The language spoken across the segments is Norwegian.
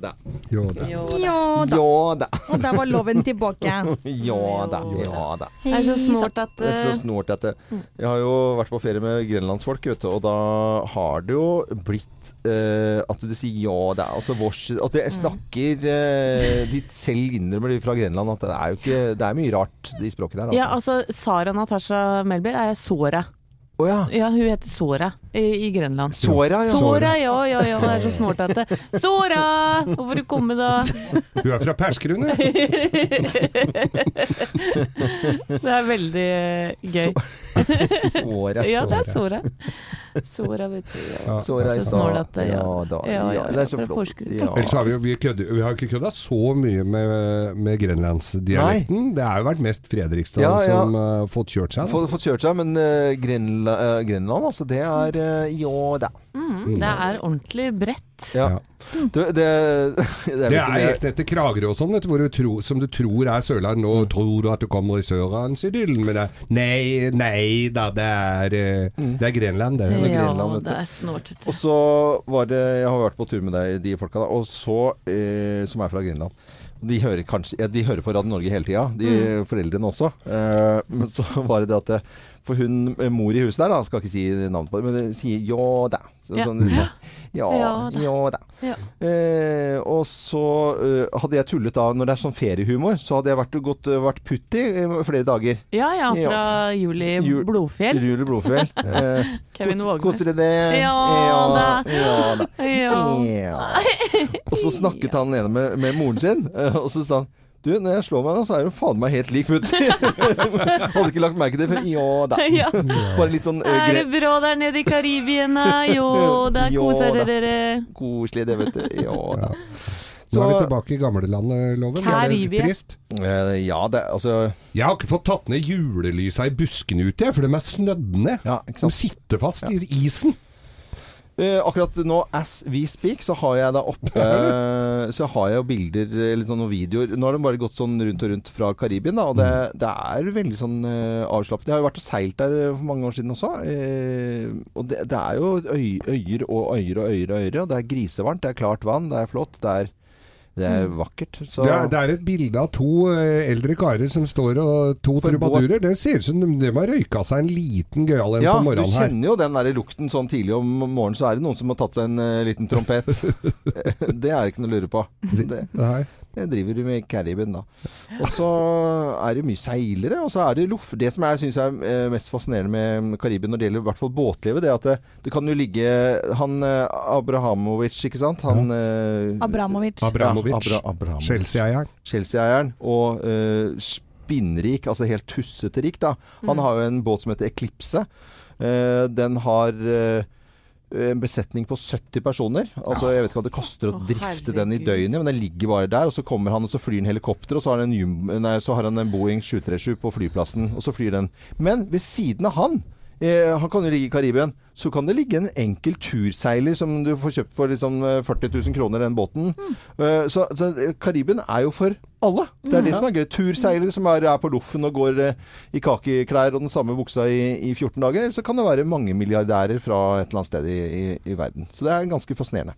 da. Jo da. Ja da. Ja da. Og der var loven tilbake. Ja da. Ja da. Det er så snålt at Det er så eh, snålt at Jeg har jo vært på ferie med grenlandsfolk, vet du, og da har det jo blitt eh, at du sier ja, er altså vårs At Mm. jeg snakker eh, De selv innrømmer de fra Grenland at det er jo ikke Det er mye rart, de språkene der, Ja, altså. altså Sara Natasha Melby er Sora. Å ja. Ja, hun heter Sora i, i Grenland. Sora, ja. Sora, ja, ja, ja. Det er så det Sora! Hvorfor du komme, da? Hun er fra Perskerud, hun. Det er veldig gøy. Sora, Sora. Ja, det er Sora. Sora, vet du. Ja. Sora i stad. ja. Ja da. Ja, ja, Ja, det er så flott. Ellers har vi, vi, kødde, vi har ikke kødda så mye med, med grenlandsdialekten. Det har jo vært mest Fredrikstad Ja, ja. som har fått kjørt seg. Fått, fått kjørt seg, men uh, Grenla, uh, Grenland, altså, det er uh, jo da. Mm, det er ordentlig bredt. Ja. Ja. Du, det, det er Det er helt ned til Kragerø og sånn, vet du, hvor du tror, som du tror er Sørland. Nå Mm. tror du at du kommer i Sørlandsidyllen, men det er Nei, nei da, det er, eh, Mm. det er Grenland, det. Er Ja, Grenland, det er snålt. Og så var det Jeg har vært på tur med deg, de folka da, og så eh, Som er fra Grenland. De hører, kanskje, ja, de hører på Radio Norge hele tida, de Mm. foreldrene også. Eh, men så var det det at det, For hun eh, mor i huset der, da, skal ikke si navnet på det, men sier ja da. Så, Ja. sånn, så, ja, Ja da. ja. Eh, og så eh, hadde jeg tullet da, når det er sånn feriehumor, så hadde jeg vært, gått, vært putti i flere dager. Ja ja, fra Juli Ju- Blodfjell. Juli Blodfjell. Eh, Kevin Vågnes. Koser dere det? Ja ja, da. ja da. Ja. Ja. Og så snakket han ene med, med moren sin, eh, og så sa han du, når jeg slår meg nå, så er hun faen meg helt lik Futti. Hadde ikke lagt merke til det før. Ja da. Ja. Bare litt sånn eh, Er det bra der nede i Karibien? da? Jo, da, koser dere dere. koselig, det, vet du. Jo da. Nå er vi tilbake i gamlelandet, Loven. Er det trist? Uh, ja, det Altså Jeg har ikke fått tatt ned julelysa i buskene ute, for de er snødd ned. Ja, De sitter fast i isen. Eh, akkurat nå, as we speak, så har jeg da oppe eh, Så har jeg jo bilder eller sånn, noen videoer. Nå har de bare gått sånn rundt og rundt fra Karibien, da, og det, det er veldig sånn Avslappende avslappet. Jeg har jo vært og seilt der eh, for mange år siden også. eh, og det, det er jo øy, øyer og øyer og øyer og øyer, og det er grisevarmt, det er klart vann, det er flott, det er, det er vakkert. Så Det er, det er et bilde av to eh, eldre karer som står og To trubadurer. Det ser ut som de, de har røyka seg en liten gøyal en ja, på du morgenen her. kjenner jo den der lukten sånn tidlig om morgenen, så er det noen som har tatt seg en uh, liten trompet. det er ikke noe å lure på. Det, Det driver du med i Karibien, da. Og så er det mye seilere, og så er det loff. Det som jeg syns er eh, mest fascinerende med Karibien når det gjelder i hvert fall båtlivet, det er at det, det kan jo ligge Han eh, Abrahamovic, ikke sant? Han Abrahamovic. Abramovic. Abramovic. Ja, Abra. Chelsea-eieren. Chelsea-eieren. Og uh, spinnrik, altså helt tussete rik, da. Han har jo en båt som heter Eklipse. Uh, den har eh, en besetning på 70 personer. Altså, Jeg vet ikke hva det koster å drifte den i døgnet, men den ligger bare der. Og så kommer han og så flyr en helikopter, og så har han en, nei, så har han en Boeing 737 på flyplassen, og så flyr den. Men ved siden av han eh, han kan jo ligge i Karibien. Så kan det ligge en enkel turseiler som du får kjøpt for liksom eh, 40 000 kroner, den båten. Eh, Så, så eh, Karibien er jo for alle. Det er det som er gøy. Turseilere som er, er på loffen og går eh, i kakeklær og den samme buksa i, i 14 dager. Eller så kan det være mange milliardærer fra et eller annet sted i, i, i verden. Så det er ganske fascinerende.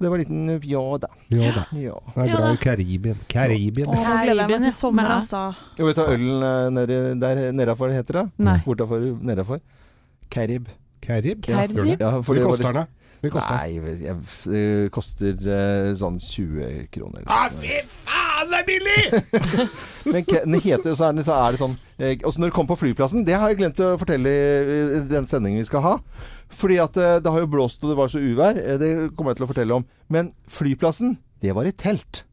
Så det var en liten eh, ja da. Ja da. Ja. Det er bra i Karibien. Karibien. Å, nå gleder jeg meg til sommer, altså. Jo, vet du hva ølen eh, nede, der nedafor heter? da? Nei. Bortafor nedafor? Carib. Karib? Carib? Ja, for det var koster den, Hvor koster? Nei, jeg, jeg, det koster uh, sånn 20 kroner. Ah, fy faen, det er billig! Men den heter, så er, så er det sånn Og Også når du kommer på flyplassen Det har jeg glemt å fortelle i den sendingen vi skal ha. Fordi at eh, det har jo blåst og det var så uvær. eh, Det kommer jeg til å fortelle om. Men flyplassen, det var i telt.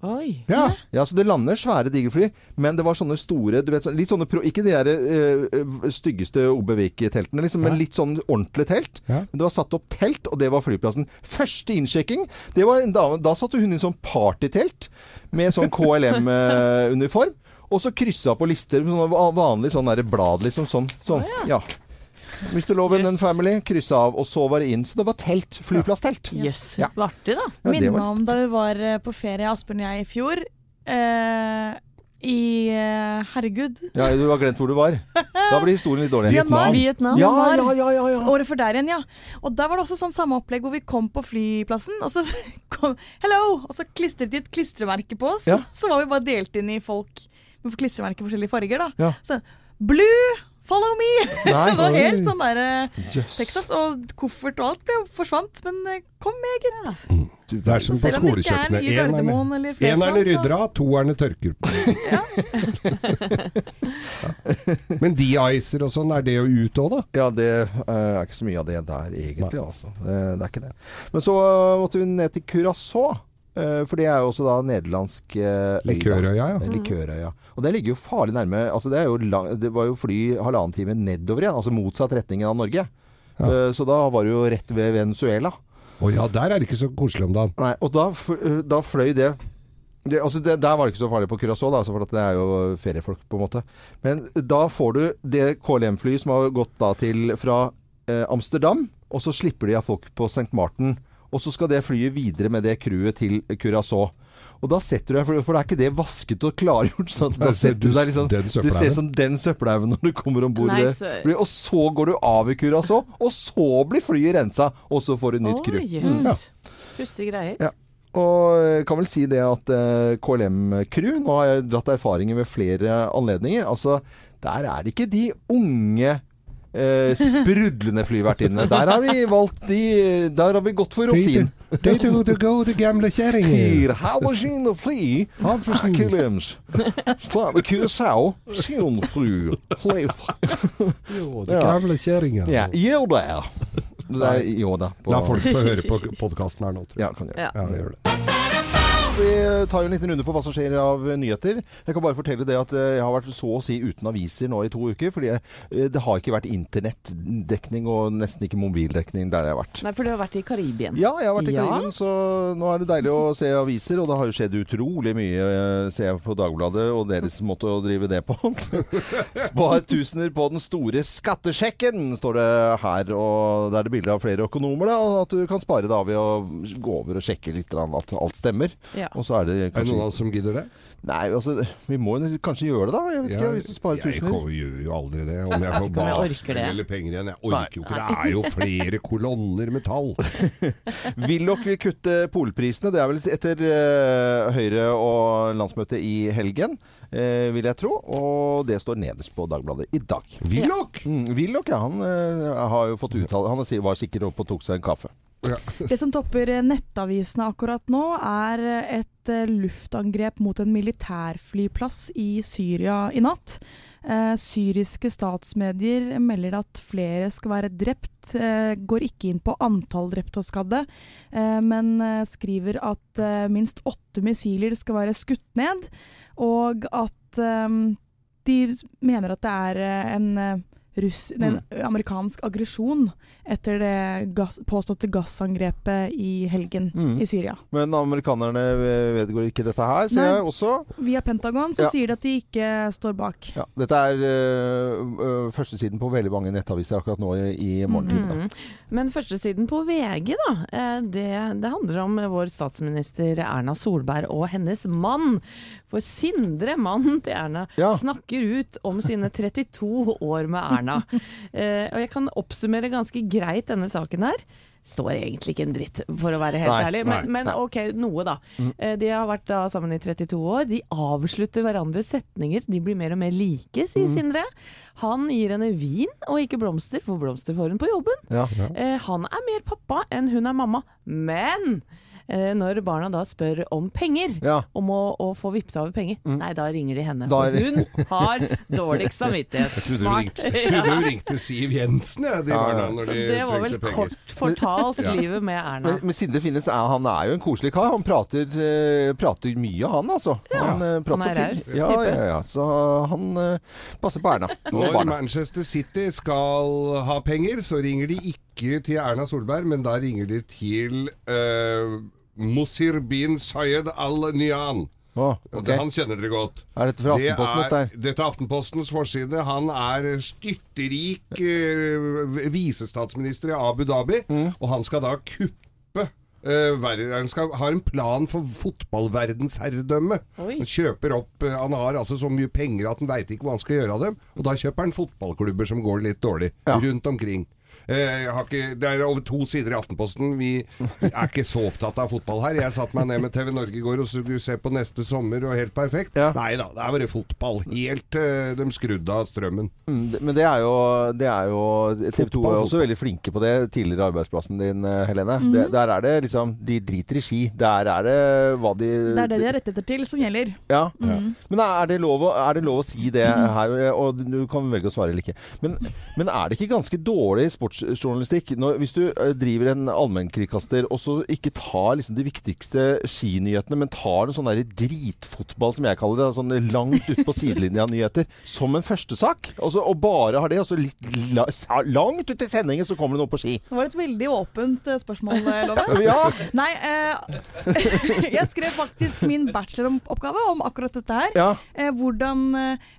Oi. Ja. Ja, så Det lander svære digerfly, men det var sånne store du vet, litt sånne pro, Ikke de der eh, styggeste Obevik-teltene, liksom, men litt sånn ordentlig telt. Ja. Men det var satt opp telt, og det var flyplassen. Første innsjekking, det var en dame Da satte hun i sånn partytelt med sånn KLM-uniform. Og så kryssa på lister med sånne vanlig sånn der blad, liksom. Sånn. sånn. Ja. Mr. Loven and Family, kryssa av, og så var det inn. Så det var telt. Flyplasstelt. Jøss, Ja. så artig, da. Ja, det Minner var- om da vi var eh, på ferie, Asbjørn og jeg, i fjor. Eh, I eh, Herregud. Ja, du har glemt hvor du var. Da blir historien litt dårlig. Vietnam. Vietnam. Ja, ja, ja, ja, ja. Året før der igjen, ja. Og der var det også sånn samme opplegg hvor vi kom på flyplassen, og så kom Hello! Og så klistret de et klistremerke på oss. Ja. Så var vi bare delt inn i folk med klistremerker i forskjellige farger, da. Ja. Så Blue! Follow me! Nei, det var helt sånn der eh, Jøss. Texas, og koffert og alt ble forsvant. Men eh, kom med, gitt. Ja. Det er som på skolekjøkkenet. det er Enerne rydder av, toerne tørker på. Ja. Men de-icer og sånn, er det jo ut òg, da? Ja, det eh, er ikke så mye av det der egentlig, altså. Det, det er ikke det. Men så måtte vi ned til Curacao. Eh, for det er jo også da nederlandsk øy. Likørøya, ja. Likørøya. Og det ligger jo farlig nærme altså det, er jo lang, det var jo fly halvannen time nedover igjen, altså motsatt retning av Norge. Ja. så da var det jo rett ved Venezuela. Å ja, der er det ikke så koselig om dagen. Nei, og da, eh, da fløy det det, altså det, Der var det ikke så farlig på Curacao, altså for at det er jo feriefolk, på en måte. Men da får du det KLM-flyet som har gått da til fra eh, Amsterdam, og så slipper de av folk på St. Martin. Og så skal det flyet videre med det crewet til Curacao. Og da setter du deg, for, for det er ikke det vasket og klargjort. Sånn da setter du du deg liksom Det ser ut som den søppelhaugen når du kommer om bord. Og så går du av i Curacao, og så blir flyet rensa, og så får du nytt crew. Oi, jøss. Pussige greier. Ja. Og jeg kan vel si det at eh, KLM-crew Nå har jeg dratt erfaringer ved flere anledninger. Altså, der er det ikke de unge eh, sprudlende flyvertinne. Der har vi valgt de Der har vi gått for rosin. Det er to go to gamle kjerringer. Halvskin og fly. KLMs. Fra Curacao. Jo, det gamle kjerringer. Ja, jo da. Det er jo da. La folk få høre på podkasten her nå, tror jeg. Ja, kan gjøre. Ja. Ja, det gjør det. Vi tar jo en liten runde på hva som skjer av nyheter. Jeg kan bare fortelle det at eh, jeg har vært så å si uten aviser nå i to uker. Fordi eh, det har ikke vært internettdekning og nesten ikke mobildekning der jeg har vært. Nei, for du har vært i Karibien. Ja, jeg har vært i Ja. Karibien, så nå er det deilig å se aviser. Og det har jo skjedd utrolig mye, eh, ser jeg på Dagbladet, og deres måte å drive det på. Spar tusener på den store skattesjekken, står det her. Og der er det bilde av flere økonomer, da. At du kan spare da ved å gå over og sjekke litt at alt stemmer. Ja. Og så er det Er det noen av oss som gidder det? Nei, altså Vi må jo kanskje gjøre det, da. Jeg vet ikke, hvis du sparer jeg tusener. Jeg gjør jo aldri det. Om jeg får orker eller penger igjen. Jeg orker jo ikke. Det er jo flere kolonner med tall. Willoch vil kutte polprisene. Det er vel etter uh, Høyre og landsmøtet i helgen, uh, vil jeg tro. Og det står nederst på Dagbladet i dag. Willoch! Mm, Willoch, ja. Han uh, har jo fått uttale Han var sikkert oppe og tok seg en kaffe. Det som topper nettavisene akkurat nå, er eh, et eh, luftangrep mot en militærflyplass i Syria i natt. Eh, syriske statsmedier melder at flere skal være drept. Eh, går ikke inn på antall drepte og skadde, men skriver at minst åtte missiler skal være skutt ned, og at de mener at det er en russ, mm. amerikansk aggresjon etter det gass, påståtte gassangrepet i helgen Mm. i Syria. Men amerikanerne vedgår ikke dette her, ser Nei. jeg også. Via Pentagon så Ja. sier de at de ikke står bak. Ja, dette er øh, øh, førstesiden på veldig mange nettaviser akkurat nå i, i morgentimene. Mm. Men førstesiden på VG, da. eh, Det, det handler om vår statsminister Erna Solberg og hennes mann. For Sindre, mannen til Erna, Ja. snakker ut om sine 32 år med Erna. Eh, og jeg kan oppsummere ganske greit denne saken her. Står egentlig ikke en dritt, for å være helt Nei, ærlig. nei, Men, men nei. ok, noe da. Eh, De har vært da sammen i 32 år. De avslutter hverandres setninger. De blir mer og mer like, sier Sindre. Han gir henne vin og ikke blomster, for blomster får hun på jobben. Ja. ja. han er mer pappa enn hun er mamma. Men eh, når barna da spør om penger, Ja. om å, å få vippsa over penger, nei, da ringer de henne. Da For hun har dårligst samvittighet. Jeg trodde hun ringte, Siv Jensen, jeg, de Ja, barna, ja. når de Det var vel penger. kort fortalt Ja. livet med Erna. Men, men Sindre Finnes, er, han er jo en koselig kar. Han prater, uh, prater mye, han altså. han, uh, prater han er raus fint. Ja, ja, ja. Så han uh, passer på Erna. Når barna. Manchester City skal ha penger, så ringer de ikke til Erna Solberg, men da ringer de til uh, Musir bin Sayed al-Nyan. Oh, okay. Han kjenner dere godt. Er dette fra Det Aftenposten, er- dette er Aftenpostens forside. Han er styrterik eh, visestatsminister i Abu Dhabi, Mm. og han skal da kuppe eh, Han skal, har en plan for fotballverdensherredømme. Han kjøper opp uh, Han har altså så mye penger at han veit ikke hva han skal gjøre av dem. Og da kjøper han fotballklubber som går litt dårlig, Ja. rundt omkring. Eh, Jeg har ikke, det er over to sider i Aftenposten. Vi er ikke så opptatt av fotball her. Jeg satte meg ned med TV Norge i går og skulle se på neste sommer og helt perfekt. Ja. Nei da, det er bare fotball. Helt eh, De skrudde av strømmen. Mm, Men det er jo, det er jo TV 2 er også veldig flinke på det. Tidligere arbeidsplassen din, eh, Helene. det, der er det liksom De driter i ski. Der er det hva de Det er det de har rettigheter til, som gjelder. Ja. Men er det, lov å, er det lov å si det her? Og du kan velge å svare eller ikke. Men, men er det ikke ganske dårlig sportsjournalistikk når, hvis du eh, driver en allmennkringkaster og så ikke tar liksom de viktigste skinyhetene, men tar en sånn der dritfotball, som jeg kaller det, sånn langt ut på sidelinja nyheter, som en førstesak? Og, så- og bare har det, og så litt la, langt ut i sendingen så kommer det noe på ski. Det var et veldig åpent eh, spørsmål, eh, Love. Ja! Nei, eh, jeg skrev faktisk min bacheloroppgave om akkurat dette her. Ja. Eh, hvordan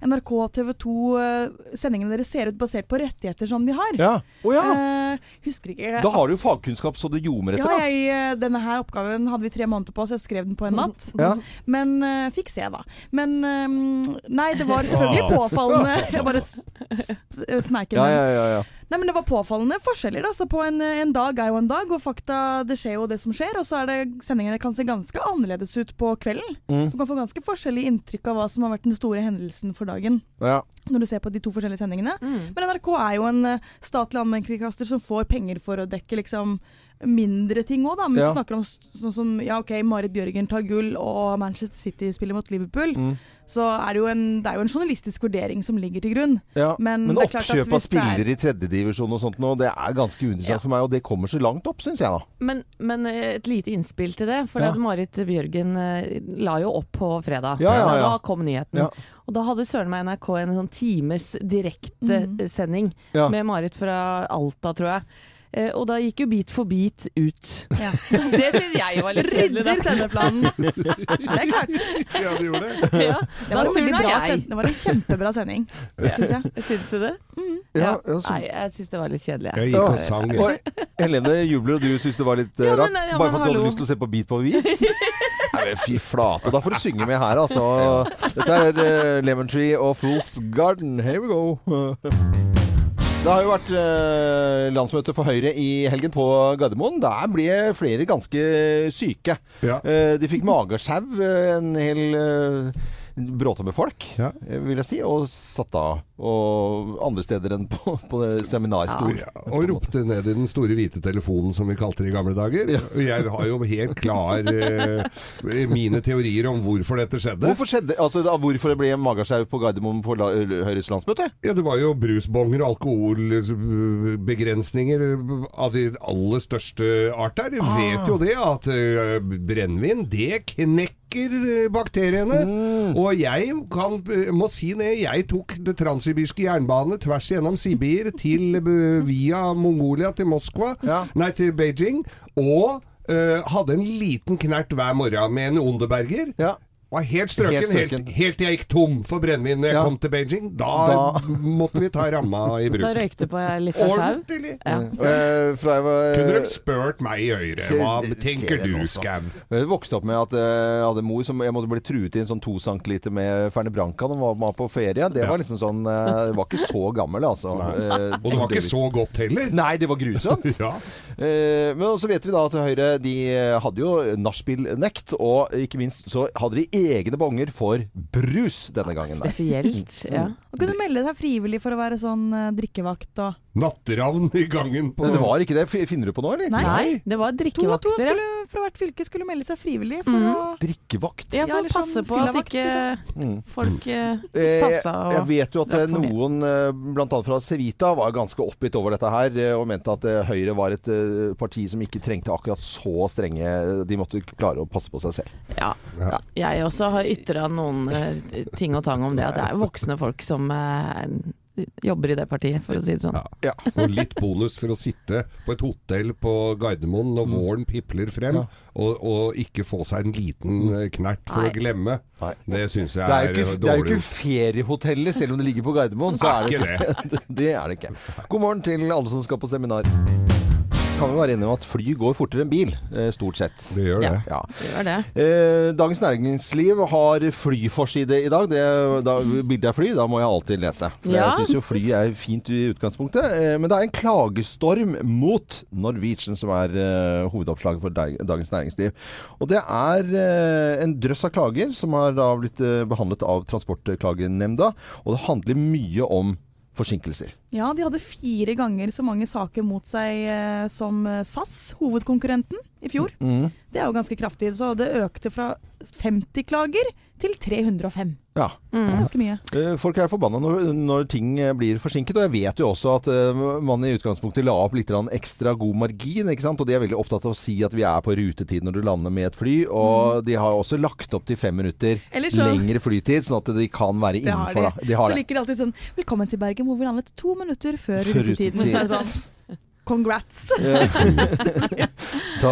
NRK og TV 2 eh, sendingene deres ser ut basert på rettigheter som de har. ja. Oh, ja! Eh, husker ikke Da har du jo fagkunnskap så det ljomer etter, ja, jeg, eh, denne her oppgaven hadde vi tre måneder på, så jeg skrev den på en natt. Ja. Men uh, fikk se, da. Men um, Nei, det var selvfølgelig påfallende Jeg bare s- s- sneik inn Ja, ja, ja, ja. Nei, men Det var påfallende forskjeller. Altså, på en, en dag er jo en dag, og fakta det skjer jo det som skjer. Og så er det sendingene kan se ganske annerledes ut på kvelden. Mm. Så du kan få ganske forskjellig inntrykk av hva som har vært den store hendelsen for dagen. ja. Når du ser på de to forskjellige sendingene. Mm. Men NRK er jo en eh, statlig allmennkringkaster som får penger for å dekke liksom mindre ting òg, da. Men Ja. du snakker om sånn som ja, OK, Marit Bjørgen tar gull, og Manchester City spiller mot Liverpool. Mm. Så er det, jo en, det er jo en journalistisk vurdering som ligger til grunn. Ja, Men men det klart at oppkjøp av hvis er- spillere i tredjedivisjon og sånt nå, det er ganske uinteressant Ja. for meg, og det kommer så langt opp, syns jeg da. Men, men eh, et lite innspill til det. For Ja. Marit Bjørgen eh, la jo opp på fredag. Ja, ja, ja. Da kom nyheten. Ja. Og da hadde søren meg NRK en sånn times direktesending Ja. med Marit fra Alta, tror jeg. Eh, og da gikk jo Bit for bit ut. Ja. det syns jeg var litt kjedelig. Rydder sendeplanen. Det er klart. Ja, de gjorde det. Ja, Det var, en bra det var en kjempebra sending, syns jeg. Syns du det? Ja, ja, Nei, jeg syns det var litt kjedelig. Jeg jeg. gikk og sang. Og Helene jubler, og du syns det var litt eh, Ja, rart? ja, bare for at du hadde lyst til å se på Beat for beat? Nei, fy flate. Da får du synge med her, altså. Dette er uh, Lemon Tree og Fools Garden. Here we go. Det har jo vært eh, landsmøte for Høyre i helgen på Gardermoen. Der ble flere ganske syke. Ja. Eh, de fikk magesjau, eh, en hel eh, bråte med folk, Ja. eh, vil jeg si, og satt av. Og andre steder enn på, på seminarstol. Ja, og ropte ned i den store hvite telefonen som vi kalte det i gamle dager. Jeg har jo helt klar eh, mine teorier om hvorfor dette skjedde. Hvorfor skjedde, altså da, hvorfor det ble magasjau på Gardermoen på la, Høyres landsmøte? Ja, det var jo brusbonger og alkoholbegrensninger av de aller største art der. Vi vet jo det, at uh, brennevin, det knekker eh, bakteriene. Og jeg kan, eh, må si det, jeg tok det transsibirske jernbane tvers gjennom Sibir til, eh, via Mongolia til Moskva, Ja. nei til Beijing, og Uh, hadde en liten knert hver morgen med en Onderberger. Ja. Var helt strøken, Helt helt, strøken. helt til jeg gikk tom for brennevin når jeg Ja. kom til Beijing. Da, Da- måtte vi ta ramma i bruk. Da røykte på litt av sau. Ordentlig! Ja. Uh, var Kunne dere spurt meg i øret, Se- hva tenker du, Skam? Skau? Jeg vokste opp med at eh, jeg hadde mor som jeg måtte bli truet i en sånn to centiliter med Ferne Branca da hun var på ferie. Det var liksom sånn eh, Jeg var ikke så gammel, altså. Eh, Og det var ikke så godt heller. Nei, det var grusomt. Ja. Eh, men så vet vi da at Høyre de hadde jo nachspiel-nekt, og ikke minst så hadde de egne bonger for brus denne gangen. Der. Spesielt. Ja. Og kunne melde seg frivillig for å være sånn eh, drikkevakt og Natteravn i gangen på det var ikke det. Finner du på noe, eller? Nei. Nei, det var drikkevakter. To og to skulle, fra hvert fylke skulle melde seg frivillig for mm. å Drikkevakt. Ja, for eller å passe sånn på at ikke Mm. folk eh, Eh, passa og jeg vet jo at eh, noen, bl.a. fra Civita, var ganske oppgitt over dette her, og mente at Høyre var et parti som ikke trengte akkurat så strenge De måtte klare å passe på seg selv. Ja. Ja. Jeg også har ytra noen ting og tang om det, at det er voksne folk som jobber i det partiet, for å si det sånn. Ja. Og litt bonus for å sitte på et hotell på Gardermoen når våren pipler frem, Ja. og, og ikke få seg en liten eh, knert for Nei. å glemme. Nei. Det syns jeg Det er dårlig. jo det er jo dårlig. ikke feriehotellet, selv om det ligger på Gardermoen. Så er det, ikke det. det er det ikke. God morgen til alle som skal på seminar. Kan jo være enige om at fly går fortere enn bil, eh, stort sett. Det gjør det. Ja. Det gjør det. Eh, Dagens Næringsliv har flyforside i dag. Det, da bildet er fly, da må jeg alltid lese. For Ja. Jeg syns jo fly er fint i utgangspunktet. Eh, men det er en klagestorm mot Norwegian som er hovedoppslaget for Dagens Næringsliv. Og det er en drøss av klager som har da blitt eh, behandlet av Transportklagenemnda. Og det handler mye om forsinkelser. Ja, de hadde fire ganger så mange saker mot seg eh, som eh, SAS, hovedkonkurrenten, i fjor. Mm. Det er jo ganske kraftig. Så det økte fra 50 klager til 305. Ja. Det er ganske mye. Eh, Folk er forbanna når, når ting eh, blir forsinket, og jeg vet jo også at eh, man i utgangspunktet la opp litt ekstra god margin, ikke sant? og de er veldig opptatt av å si at vi er på rutetid når du lander med et fly, og de har også lagt opp til fem minutter Mm. Så- lengre flytid, sånn at de kan være Det har innenfor. de. Da. De har så liker de alltid sånn 'Velkommen til Bergen, hvor vi landet to minutter før Før rutetiden'. rutetid. Det Congrats. Da,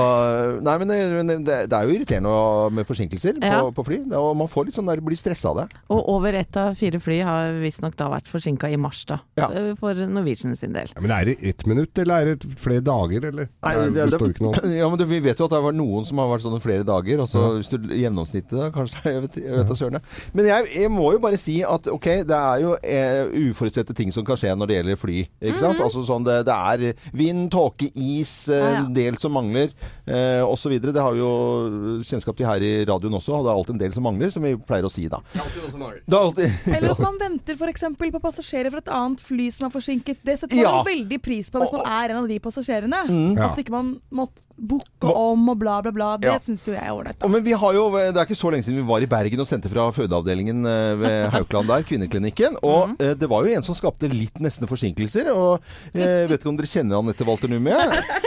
nei, men det, det det er jo irriterende med forsinkelser Ja. på, på fly, Det- og man får litt sånn der, blir stressa av det. Og over ett av fire fly har visstnok da vært forsinka i mars, da. Ja. eh, For Norwegian sin del. Ja, men er det ett minutt, eller er det flere dager, eller? Nei, det, det- står ikke noe. Ja, men det, Vi vet jo at det har vært noen som har vært sånne flere dager. Og så hvis du gjennomsnittet da, kanskje Jeg vet, jeg vet da søren. Men jeg, jeg må jo bare si at ok, det er jo eh, uforutsette ting som kan skje når det gjelder fly. Ikke sant? Altså sånn det, det er vind, tåke, is, eh, ja. en del som mangler eh, osv. Det har vi jo kjennskap til her i radioen også. Og det er alltid en del som mangler, som vi pleier å si da. Det er alltid Eller at man venter f.eks. på passasjerer fra et annet fly som er forsinket. Det setter man Ja. veldig pris på hvis man er en av de passasjerene. Ja. At ikke man måtte booke om og bla, bla, bla. Det Ja. syns jo jeg er ålreit. Men vi har jo, Det er ikke så lenge siden vi var i Bergen og sendte fra fødeavdelingen eh, ved Haukeland der, kvinneklinikken. Og eh, det var jo en som skapte litt nesten forsinkelser. Og jeg vet ikke om dere kjenner Anette Walter Numme?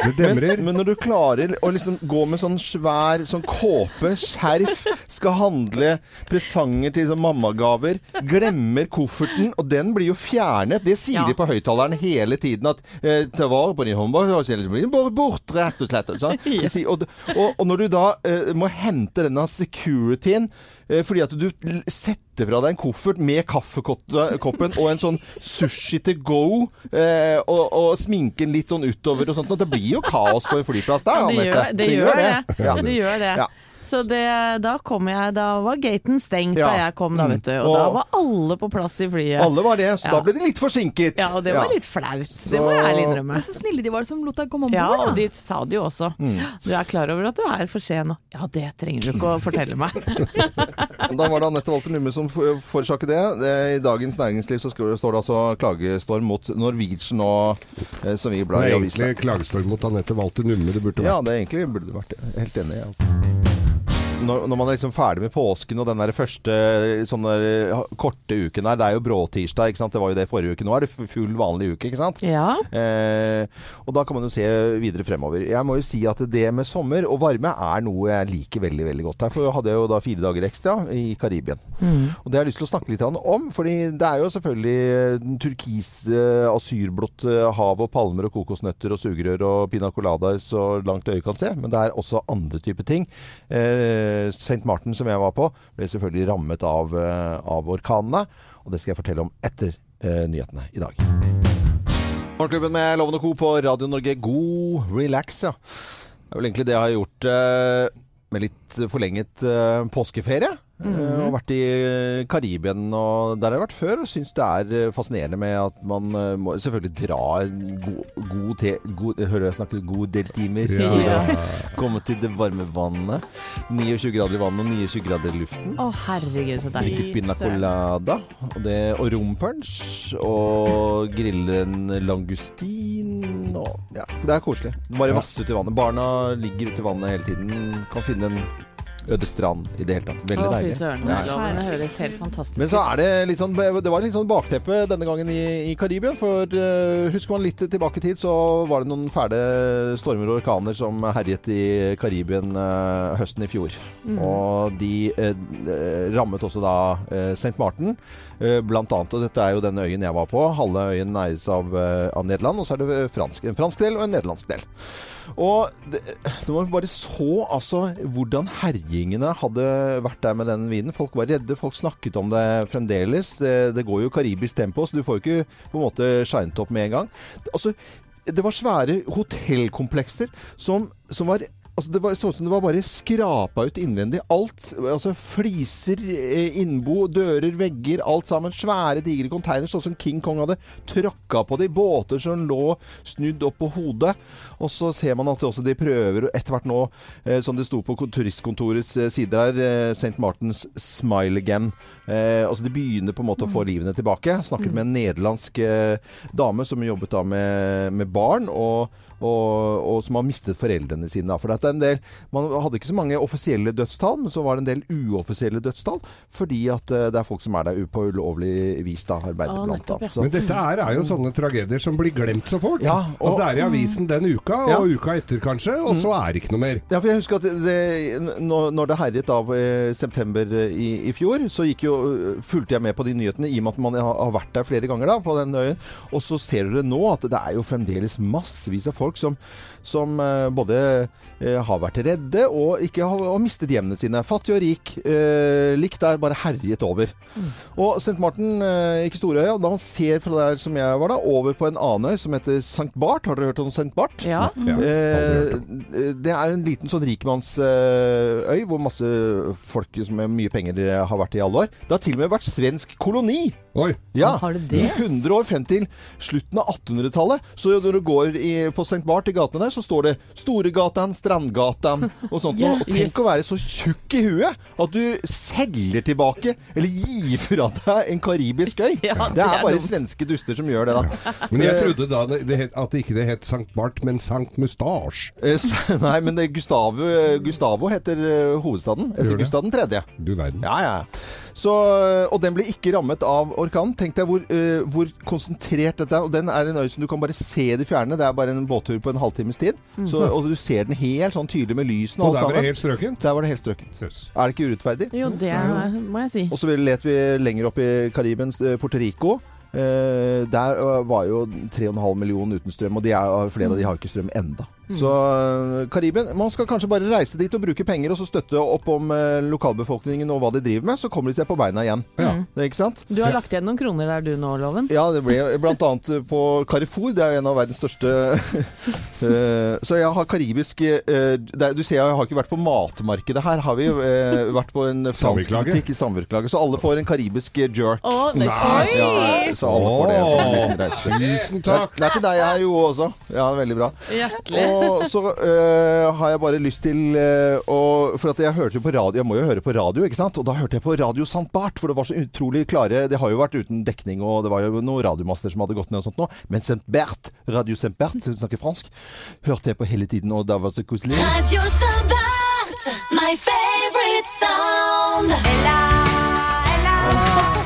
Det Men, demrer. men når du klarer å liksom gå med sånn svær sånn kåpe, skjerf, skal handle presanger til sånn mammagaver, glemmer kofferten, og den blir jo fjernet. Det sier Ja. de på høyttaleren hele tiden at eh, ta vare på din håndbak, så blir den bare bort, rett og slett. De Og, og, og når du da eh, må hente denne securityen fordi at du setter fra deg en koffert med kaffekoppen og en sånn sushi to go, eh, og, og sminken litt sånn utover og sånt. Og det blir jo kaos på en flyplass der, Det Anette. gjør det. Gjør det. Ja. det, gjør det. Ja. Så det, da kom jeg Da var gaten stengt Ja. da jeg kom, da, Mm. vet du. Og, da var alle på plass i flyet. Alle var det, så Ja. da ble de litt forsinket. Ja, og det var Ja. litt flaut. Det må jeg ærlig innrømme. Men så snille de var som lot deg komme om Ja, og de sa det jo også. Mm. Du er klar over at du er for sen? nå? ja, det trenger du ikke å fortelle meg. Da var det Anette Walter Numme som for- forårsaket det. Det- I Dagens Næringsliv så står det altså klagestorm mot Norwegian og eh, som vi Det blar i avisen. egentlig klagestorm mot Anette Walter Numme det burde Ja, vært. det er egentlig burde det vært. Helt enig. Altså. Når, når man er liksom ferdig med påsken og den der første sånne eh, korte uken der, det er jo bråtirsdag, ikke sant? Det var jo det forrige uke. Nå er det full vanlig uke, ikke sant? Ja. Eh, og da kan man jo se videre fremover. Jeg må jo si at det med sommer og varme er noe jeg liker veldig veldig godt. Derfor hadde jeg jo da fire dager ekstra i Karibien. Og det har jeg lyst til å snakke litt om, fordi det er jo selvfølgelig den turkis, eh, asyrblått eh, hav og palmer og kokosnøtter og sugerør og pina colada så langt øyet kan se, men det er også andre typer ting. Eh, St. Martin, som jeg var på, ble selvfølgelig rammet av, eh, av orkanene, og det skal jeg fortelle om etter eh, nyhetene i dag. Morgenklubben med Loven og Co. på Radio Norge. God relax, ja. Det er vel egentlig det jeg har gjort eh, med litt forlenget eh, påskeferie. -hmm. og vært i Karibien, og der har jeg vært før. Og syns det er eh, fascinerende med at man eh, må selvfølgelig dra god, god te... God, hører jeg snakke god del timer. Ja. Komme til det varme vannet. 29 grader i vannet og 29 grader i luften. Å, herregud, så deilig. Drikke pina colada og, det, og rompunch. Og grille en langustin. Og, ja, det er koselig. Bare vasse ut i vannet. Barna ligger ute i vannet hele tiden. Kan finne en øde strand i det hele tatt. Veldig Å, deilig. søren. Ja. Det høres helt fantastisk Men så er det litt sånn Det var litt sånn bakteppe denne gangen i, i Karibia. For uh, husker man litt tilbake i tid, så var det noen fæle stormer og orkaner som herjet i Karibien uh, høsten i fjor. Og de eh, rammet også da St. Martin, blant annet. Og dette er jo den øyen jeg var på. Halve øyen eies av, av Nederland, og så er det fransk, en fransk del og en nederlandsk del. Og det, når man bare så altså hvordan herjingene hadde vært der med den vinen Folk var redde, folk snakket om det fremdeles. Det, det går jo karibisk tempo, så du får jo ikke på en måte shinet opp med en gang. Altså, det var svære hotellkomplekser som, som var Altså det var sånn som det var bare skrapa ut innvendig. Alt. altså Fliser, eh, innbo, dører, vegger, alt sammen. Svære, digre containere, sånn som King Kong hadde tråkka på de. Båter som lå snudd opp på hodet. Og så ser man at også de prøver etter hvert nå, eh, som det sto på turistkontorets eh, sider her, St. Martins Smile Again. Eh, altså De begynner på en måte å få livene tilbake. Snakket med en nederlandsk eh, dame som jobbet da med, med barn. og og, og, som har mistet foreldrene sine. Da. For det er en del, Man hadde ikke så mange offisielle dødstall, men så var det en del uoffisielle dødstall. Fordi at eh, det er folk som er der på ulovlig vis, da, arbeider ah, blant annet. Så- Men dette er, er jo sånne tragedier som blir glemt så fort. Ja, og- altså, det er i avisen den uka, og Ja. Mm. uka etter kanskje, og så er det ikke noe mer. Ja, for jeg husker at det, når det herjet av eh, september eh, i, i fjor, så gikk jo, fulgte jeg med på de nyhetene i og med at man har har vært der flere ganger da, på den øyen. Og så ser dere nå at det er jo fremdeles massevis av folk som, som eh, både eh, har vært redde og ikke har, har mistet hjemmene sine. Fattig og rik. Eh, likt der, bare herjet over. Og St. Martin, eh, ikke Storøya, da man ser fra der som jeg var da, over på en annen øy som heter St. Bart. Har dere hørt om St. Bart? Ja. Mm. Eh, det er en liten sånn rikmannsøy hvor masse folk som med mye penger eh, har vært i alle år. Det har til og med vært svensk koloni. Oi. Ja, Har det det? I 100 år frem til slutten av 1800-tallet. Så når du går i, på St. Bart i gatene der, så står det Storegatan, Strandgatan og sånt. noe. og tenk å være så tjukk i huet at du selger tilbake, eller gir fra deg en karibisk øy. Ja, det det er er bare dumt. svenske duster som gjør det, da. Men jeg trodde da det, det het, at det ikke det het Sankt Bart, men Sankt Mustasj. Eh, Nei, men det Gustavo, Gustavo heter eh, hovedstaden. Etter? Gustav den tredje. Du verden. Ja, ja. Så, og den ble ikke rammet av orkanen. Tenk deg hvor, uh, hvor konsentrert dette er. Og den er en øy som du kan bare se det fjerne. Det er bare en båttur på en halvtimes tid. Så, og du ser den helt sånn tydelig med lysene Og og der alt var det sammen. helt strøkent. Der var det helt strøkent. Yes. Er det ikke urettferdig? Jo, det er, må jeg si. Og så let vi lenger opp i Karibien, eh, Puerto Rico. Eh, der eh, var jo 3,5 millioner uten strøm, og de er, flere av de har ikke strøm enda. Så uh, Karibien Man skal kanskje bare reise dit og bruke penger og så støtte opp om uh, lokalbefolkningen og hva de driver med, så kommer de seg på beina igjen. Ja. Mm. Det, ikke sant? Du har lagt igjen noen kroner der du nå, Loven? Ja, det ble blant annet på Carrefour. Det er jo en av verdens største eh, Så jeg har karibisk eh, det er- Du ser jeg har ikke vært på matmarkedet her. Har vi vært på en fransk butikk i samvirkelaget. Så alle får en karibisk jerk. Oh, Nei. Ja, Oi! Så alle får det. Så en liten reise. Tusen er, takk. det er til deg her, Jo, også. Ja, veldig bra. Hjertelig. Og så øh, har jeg bare lyst til øh, å For at jeg hørte jo på radio Jeg må jo høre på radio, ikke sant? Og da hørte jeg på Radio St. Bart, for det var så utrolig klare Det har jo vært uten dekning, og det var jo noen radiomaster som hadde gått ned og sånt nå. Men St. Bert, Radio St. Bert, hun snakker fransk, hørte jeg på hele tiden, og da var det så koselig. Radio Saint Bert, my favorite sound. Ella, Ella,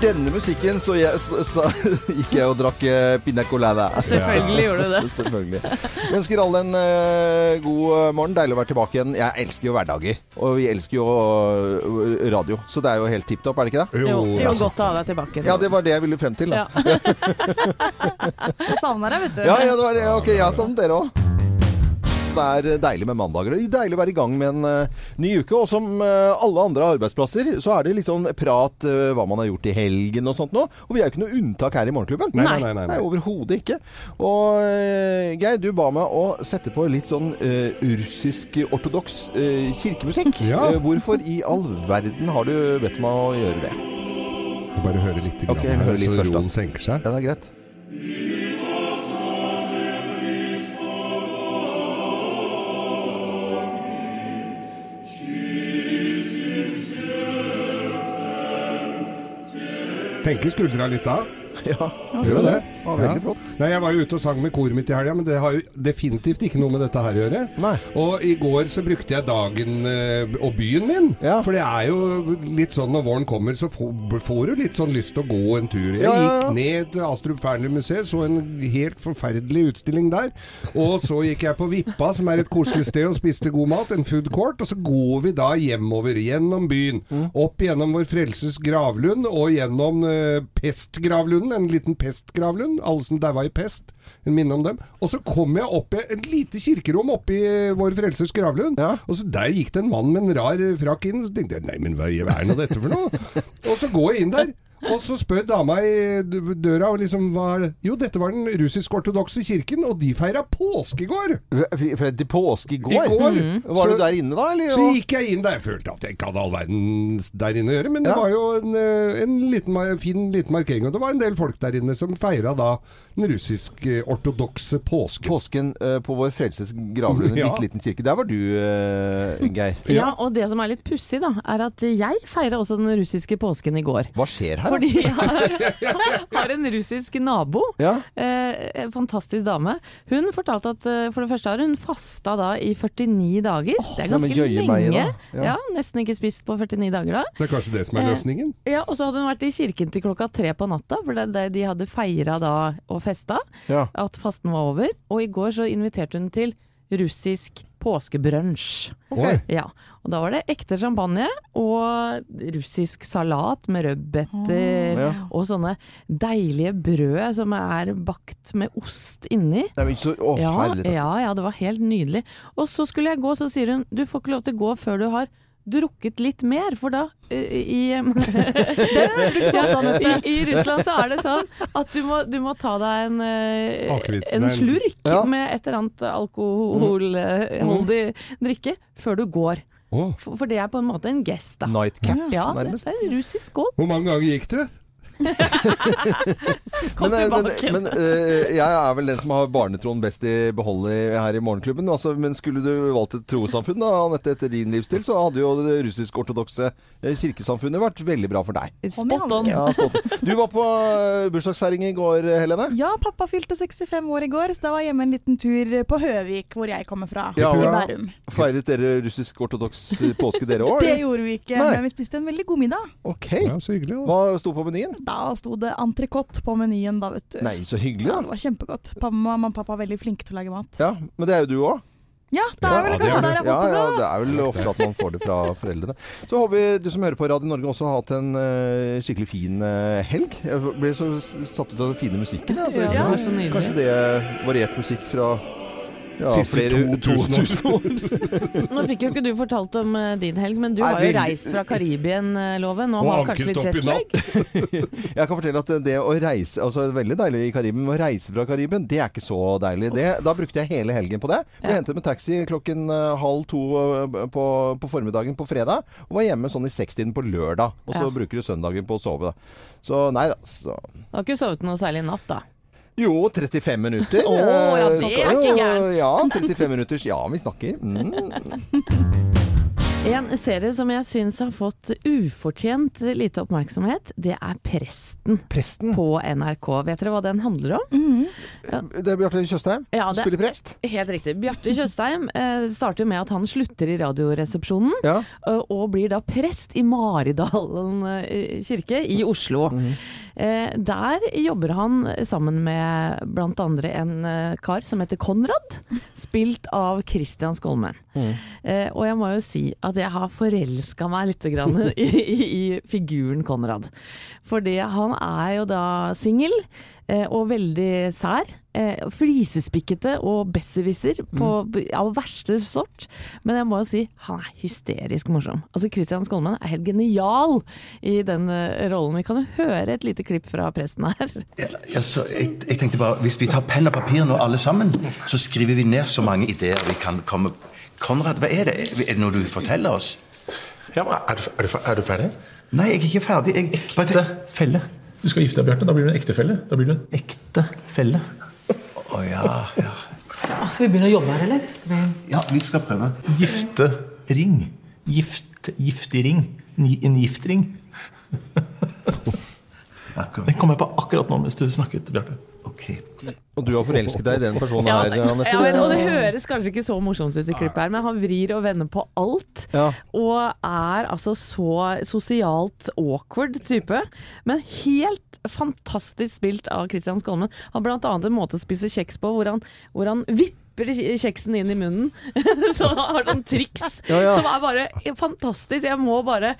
denne musikken så, jeg, så, så gikk jeg og drakk uh, pina colada. Selvfølgelig gjorde du det. Selvfølgelig. Vi ønsker alle en uh, god eh, morgen. Deilig å være tilbake igjen. Jeg elsker jo hverdager, og vi elsker jo uh, radio. Så det er jo helt tipp topp, er det ikke det? Jo, jo, altså. godt å ha deg tilbake. Ja, det var det jeg ville frem til. Da. Ja. Jeg savner deg, vet du. Ja, ja, det var det. Ok, jeg har savnet dere òg. Det er deilig med mandager. Er deilig å være i gang med en eh, ny uke. Og som eh, alle andre arbeidsplasser, så er det litt sånn prat eh, hva man har gjort i helgen og sånt nå. Og vi er jo ikke noe unntak her i Morgenklubben. Nei, nei, nei, nei, overhodet ikke. Og eh, Geir, du ba meg å sette på litt sånn eh, russisk-ortodoks eh, kirkemusikk. Ja. Eh, hvorfor i all verden har du bedt meg å gjøre det? Jeg Bare høre litt, grann okay, her, litt så først, roen senker seg. Ja, det er greit. Tenker skuldra litt da. Ja, Gjør det? det var veldig Ja. flott. Nei, Jeg var jo ute og sang med koret mitt i helga, men det har jo definitivt ikke noe med dette her å gjøre. Nei. Og i går så brukte jeg dagen eh, og byen min. Ja. For det er jo litt sånn når våren kommer, så får, får du litt sånn lyst til å gå en tur. Jeg gikk ned til Astrup Fearnley-museet, så en helt forferdelig utstilling der. Og så gikk jeg på Vippa, som er et koselig sted, og spiste god mat, en food court. Og så går vi da hjemover, gjennom byen. Mm. Opp gjennom Vår Frelses gravlund, og gjennom eh, pestgravlunden, en liten pestgravlund. Som daua i pest. En minne om dem. Og så kom jeg opp i et lite kirkerom oppe i Vår Frelsers gravlund. Ja. Og så der gikk det en mann med en rar frakk inn. Så tenkte jeg nei, men hva er er dette for noe? og så går jeg inn der. Og så spør dama i døra liksom, hva er det? Jo, dette var den russisk-ortodokse kirken, og de feira påske i går. Fred til påske i går. I går. Var Så- du der inne da, eller? Så gikk jeg inn der. Jeg følte at jeg ikke hadde all verden der inne å gjøre, men det Ja. var jo en, eh, en liten, fin liten markering. Og det var en del folk der inne som feira da den russisk-ortodokse påsken. Påsken uh, på Vår Frelses gravlund, en Ja. bitte liten kirke. Der var du, uh, Geir. Ja, og det som er litt pussig, da, er at jeg feira også den russiske påsken i går. Hva skjer her? Fordi jeg har, har en russisk nabo. Ja. Eh, en fantastisk dame. Hun fortalte at eh, for det første har hun fasta da i 49 dager. det er ganske ja, lenge. Ja. Ja. Nesten ikke spist på 49 dager da. Det er kanskje det som er Eh, løsningen? Ja, Og så hadde hun vært i kirken til klokka tre på natta, for det det de hadde feira da og festa. Ja. At fasten var over. Og i går så inviterte hun til russisk påskebrunsj. Okay. Ja, og da var det ekte champagne og russisk salat med rødbeter Ja. og sånne deilige brød som er bakt med ost inni. Nei, ikke så, å, Ja, ja, ja, det var helt nydelig. Og så skulle jeg gå, så sier hun du får ikke lov til å gå før du har drukket litt mer, for da eh, i, i, I Russland så er det sånn at du må, du må ta deg en, eh, en slurk Ja. med et eller annet alkoholholdig drikke før du går. For, for det er på en måte en gest, da. Nightcap, Ja, det nærmest. er en russisk skål. Hvor mange ganger gikk du? Kom Men, eh, men, men eh, jeg er vel den som har barnetroen best i behold her i Morgenklubben. Altså, men skulle du valgt et trossamfunn, da, Anette, etter din livsstil, så hadde jo det russisk-ortodokse eh, kirkesamfunnet vært veldig bra for deg. Spot on. Ja, spot on. du var på bursdagsfeiring i går, Helene. Ja, pappa fylte 65 år i går, så da var jeg hjemme en liten tur på Høvik, hvor jeg kommer fra. Ja, I. Bærum. Feiret dere russisk-ortodoks påske, dere òg? Det gjorde vi ikke, Nei. men vi spiste en veldig god middag. Ok. Ja, så hyggelig. Da. Hva sto på menyen? Da sto det entrecôte på menyen, da, vet du. Nei, så hyggelig, Ja, da. det var kjempegodt. Mamma og pappa er veldig flinke til å lage mat. Ja, Men det er jo du òg. Ja, det er vel det kanskje er der jeg Ja, har fått det ja, det er vel ofte at man får det fra foreldrene. Så håper vi du som hører på Radio Norge også har hatt en uh, skikkelig fin uh, helg. Jeg ble så satt ut av den fine musikken. Ja, Ja, det så. Kanskje det variert musikk fra ja, Siste flere 2000 år. Nå fikk jo ikke du fortalt om eh, din helg, men du Nei, har jo reist fra Karibien-loven og Og har kanskje litt jetlag. Jeg kan fortelle at det å reise Altså veldig deilig i Karibien, men å reise fra Karibien, det er ikke så deilig. Det, da brukte jeg hele helgen på det. Ble Ja. hentet med taxi klokken eh, halv to eh, på, på formiddagen på fredag. Og var hjemme sånn i sekstiden på lørdag. Og så Ja. bruker du søndagen på å sove, da. Så nei da. Så. Du har ikke sovet noe særlig i natt, da? Jo, 35 minutter. Å, ja, Eh, det er ikke gærent. Ja, 35 minutters. Ja, vi snakker. Mm. En serie som jeg syns har fått ufortjent lite oppmerksomhet, det er Presten Presten. på NRK. Vet dere hva den handler om? Mhm. Det er Bjarte Tjøstheim. Ja, det- Spiller prest. Helt riktig. Bjarte Tjøstheim eh, starter med at han slutter i Radioresepsjonen, Ja. eh, og blir da prest i Maridalen eh, kirke i Oslo. Eh, der jobber han sammen med andre en eh, kar som heter Konrad, spilt av Christian Skolmen. Eh, og jeg må jo si at jeg har forelska meg litt grann i, i, i figuren Konrad. Fordi han er jo da singel. eh, Og veldig sær. Eh, flisespikkete og besserwisser mm. av verste sort. Men jeg må jo si, han er hysterisk morsom. Altså Christian Skolmen er helt genial i den uh, rollen. Vi kan jo høre et lite klipp fra presten her. Altså, jeg, jeg tenkte bare, Hvis vi tar penn og papir nå alle sammen, så skriver vi ned så mange ideer vi kan komme Konrad, hva er det? Er det noe du forteller oss? Ja, men er, du, er, du, er du ferdig? Nei, jeg er ikke ferdig. Jeg, bare Ekte felle. Du skal gifte deg, Bjarte. Da blir du en ektefelle. Da blir du en ekte Å ja, ja. Skal vi begynne å jobbe her, eller? Skal vi... Ja, vi skal prøve. Giftering. Gift, giftig ring. En giftring. Den kom jeg på akkurat nå mens du snakket, Bjarte. Ok. Og du har forelsket deg i den personen Ja, her, Anette. ja, men, og det høres kanskje ikke så morsomt ut i klippet her, men han vrir og vender på alt. Ja. Og er altså så sosialt awkward type. Men helt fantastisk spilt av Christian Skolmen. Han har annet en måte å spise kjeks på hvor han, hvor han vipper dypper kjeksen inn i munnen. så han har sånn triks Ja, ja. som er bare fantastisk. Jeg må bare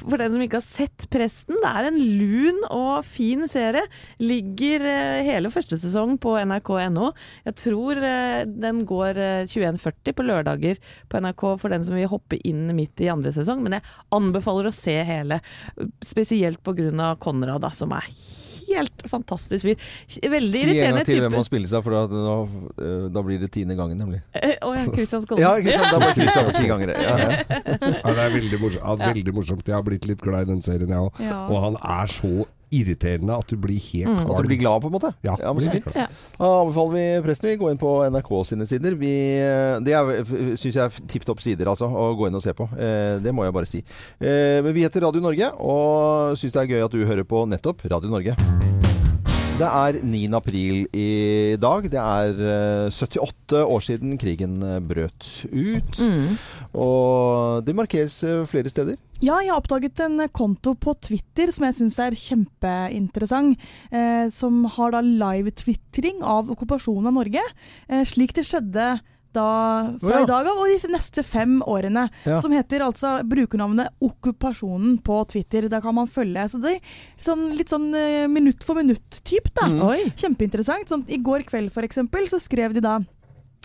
For den som ikke har sett Presten, det er en lun og fin serie. Ligger eh, hele første sesong på nrk.no. Jeg tror eh, den går eh, 21.40 på lørdager på NRK for den som vil hoppe inn midt i andre sesong. Men jeg anbefaler å se hele, spesielt pga. Konrad, da, som er helt fantastisk fyr. Veldig Si en gang til hvem han spiller seg, for da, da, eh, da blir det tiende gangen, nemlig. Eh, Å ja, Christian Skolden. Ja, ikke sant? Da blir Christian for ti ganger. Ja, ja. Ja, det er veldig morsomt. Veldig morsomt. Jeg har blitt litt glad i den serien, jeg òg. Ja. Og han er så irriterende at du blir helt Mm. At du blir glad, på en måte? Ja, men så fint. Ja. Da anbefaler vi presten vi gå inn på NRK sine sider. Vi, det syns jeg er tipp topp sider, altså, å gå inn og se på. Eh, det må jeg bare si. Eh, men vi heter Radio Norge, og syns det er gøy at du hører på nettopp Radio Norge. Det er 9. april i dag. Det er eh, 78 år siden krigen eh, brøt ut. Mm. Og det markeres eh, flere steder. Ja, jeg har oppdaget en konto på Twitter som jeg syns er kjempeinteressant. Eh, som har da live-tvitring av okkupasjonen av Norge. Eh, slik det skjedde da fra oh, ja. i dag av og de neste fem årene. Ja. Som heter altså brukernavnet Okkupasjonen på Twitter. Der kan man følge. Så det er sånn, litt sånn eh, minutt for minutt-typ, da. Mm. Kjempeinteressant. Sånn, I går kveld for eksempel, så skrev de da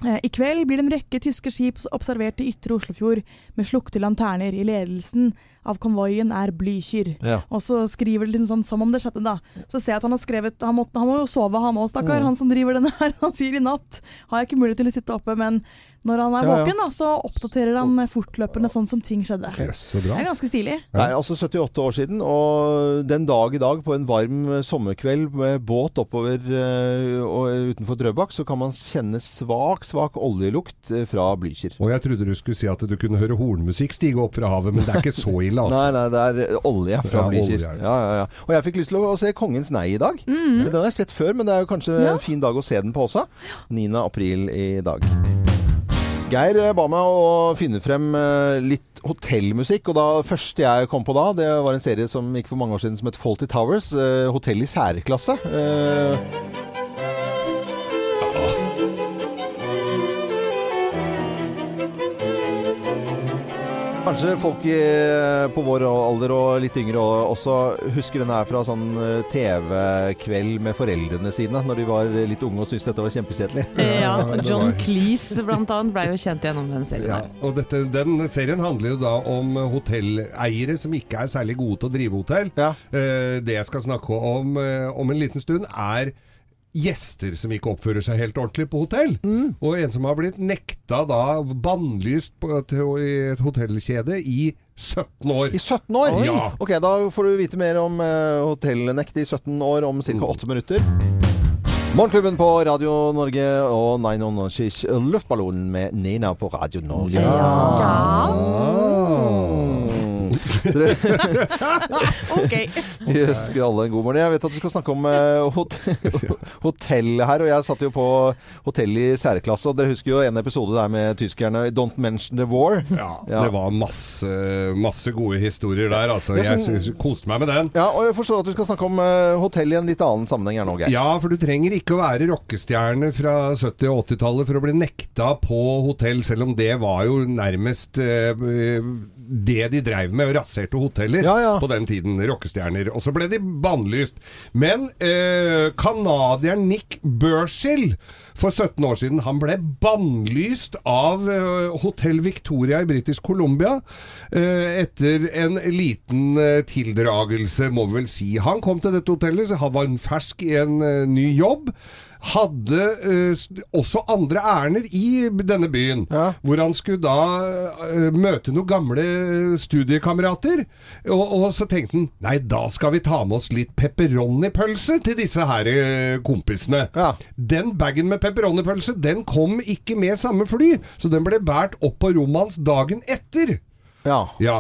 I kveld blir det en rekke tyske skip observert i ytre Oslofjord med slukte lanterner. I ledelsen av konvoien er Blücher. Ja. Og så skriver det litt sånn som om det skjedde, da. Så ser jeg at han har skrevet Han må, han må jo sove, han òg, stakkar. Mm. Han som driver denne her. Han sier i natt har jeg ikke mulighet til å sitte oppe, men når han er Ja, våken, da, så oppdaterer han eh, fortløpende sånn som ting skjedde. Okay, så bra. Det er ganske stilig. Nei, altså 78 år siden, og den dag i dag, på en varm eh, sommerkveld med båt oppover og utenfor Drøbak, så kan man kjenne svak, svak oljelukt fra Blücher. Og jeg trodde du skulle si at du kunne høre hornmusikk stige opp fra havet, men det er ikke så ille, altså. Nei, nei, det er olje fra Ja, Blücher. er det. Ja, ja, ja. Og jeg fikk lyst til å se Kongens nei i dag. Den har jeg sett før, men det er jo kanskje Ja. en fin dag å se den på også. 9. april i dag. Geir eh, ba meg å finne frem eh, litt hotellmusikk, og da første jeg kom på da, det var en serie som gikk for mange år siden som het Faulty Towers. eh, Hotell i særklasse. Kanskje folk i, på vår alder og litt yngre også husker denne her fra sånn eh, TV-kveld med foreldrene sine når de var litt unge og syntes dette var kjempekjedelig. Ja, John Cleese blant annet ble jo kjent gjennom den serien Ja, og dette, den serien handler jo da om hotelleiere som ikke er særlig gode til å drive hotell. Ja. Eh, det jeg skal snakke om eh, om en liten stund, er gjester som ikke oppfører seg helt ordentlig på hotell. Mm. Og en som har blitt nekta da bannlyst på, i et hotellkjede i 17 år. I 17 år? Oi. Ja. Ok, da får du vite mer om uh, hotellnekt i 17 år om ca. 8 minutter. Morgenklubben på Radio Norge og 900 Luftballonen med Nina på Radio Norge. Dere Ok. ønsker alle en god morgen. Jeg vet at du skal snakke om eh, hot hotell her, og jeg satt jo på hotell i særklasse, og dere husker jo en episode der med tyskerne, 'Don't Mention the War'. Ja, Ja. det var masse, masse gode historier der, altså. Jeg Jeg synes- koste meg med den. Ja, og jeg forstår at du skal snakke om eh, hotell i en litt annen sammenheng her nå, Geir. Ja, for du trenger ikke å være rockestjerne fra 70- og 80-tallet for å bli nekta på hotell, selv om det var jo nærmest eh, det de dreiv med, og raserte hoteller Ja, ja. på den tiden. Rockestjerner. Og så ble de bannlyst. Men eh, canadieren Nick Burchill for 17 år siden, han ble bannlyst av eh, Hotell Victoria i Britisk Columbia eh, etter en liten eh, tildragelse, må vi vel si. Han kom til dette hotellet, så han var fersk i en ny jobb. Hadde uh, også andre ærender i denne byen, Ja. hvor han skulle da uh, møte noen gamle studiekamerater. Og, og så tenkte han nei, da skal vi ta med oss litt pepperoni-pølse til disse her eh, kompisene. Ja. Den bagen med pepperoni-pølse, den kom ikke med samme fly, så den ble båret opp på rommet hans dagen etter. Ja. Ja.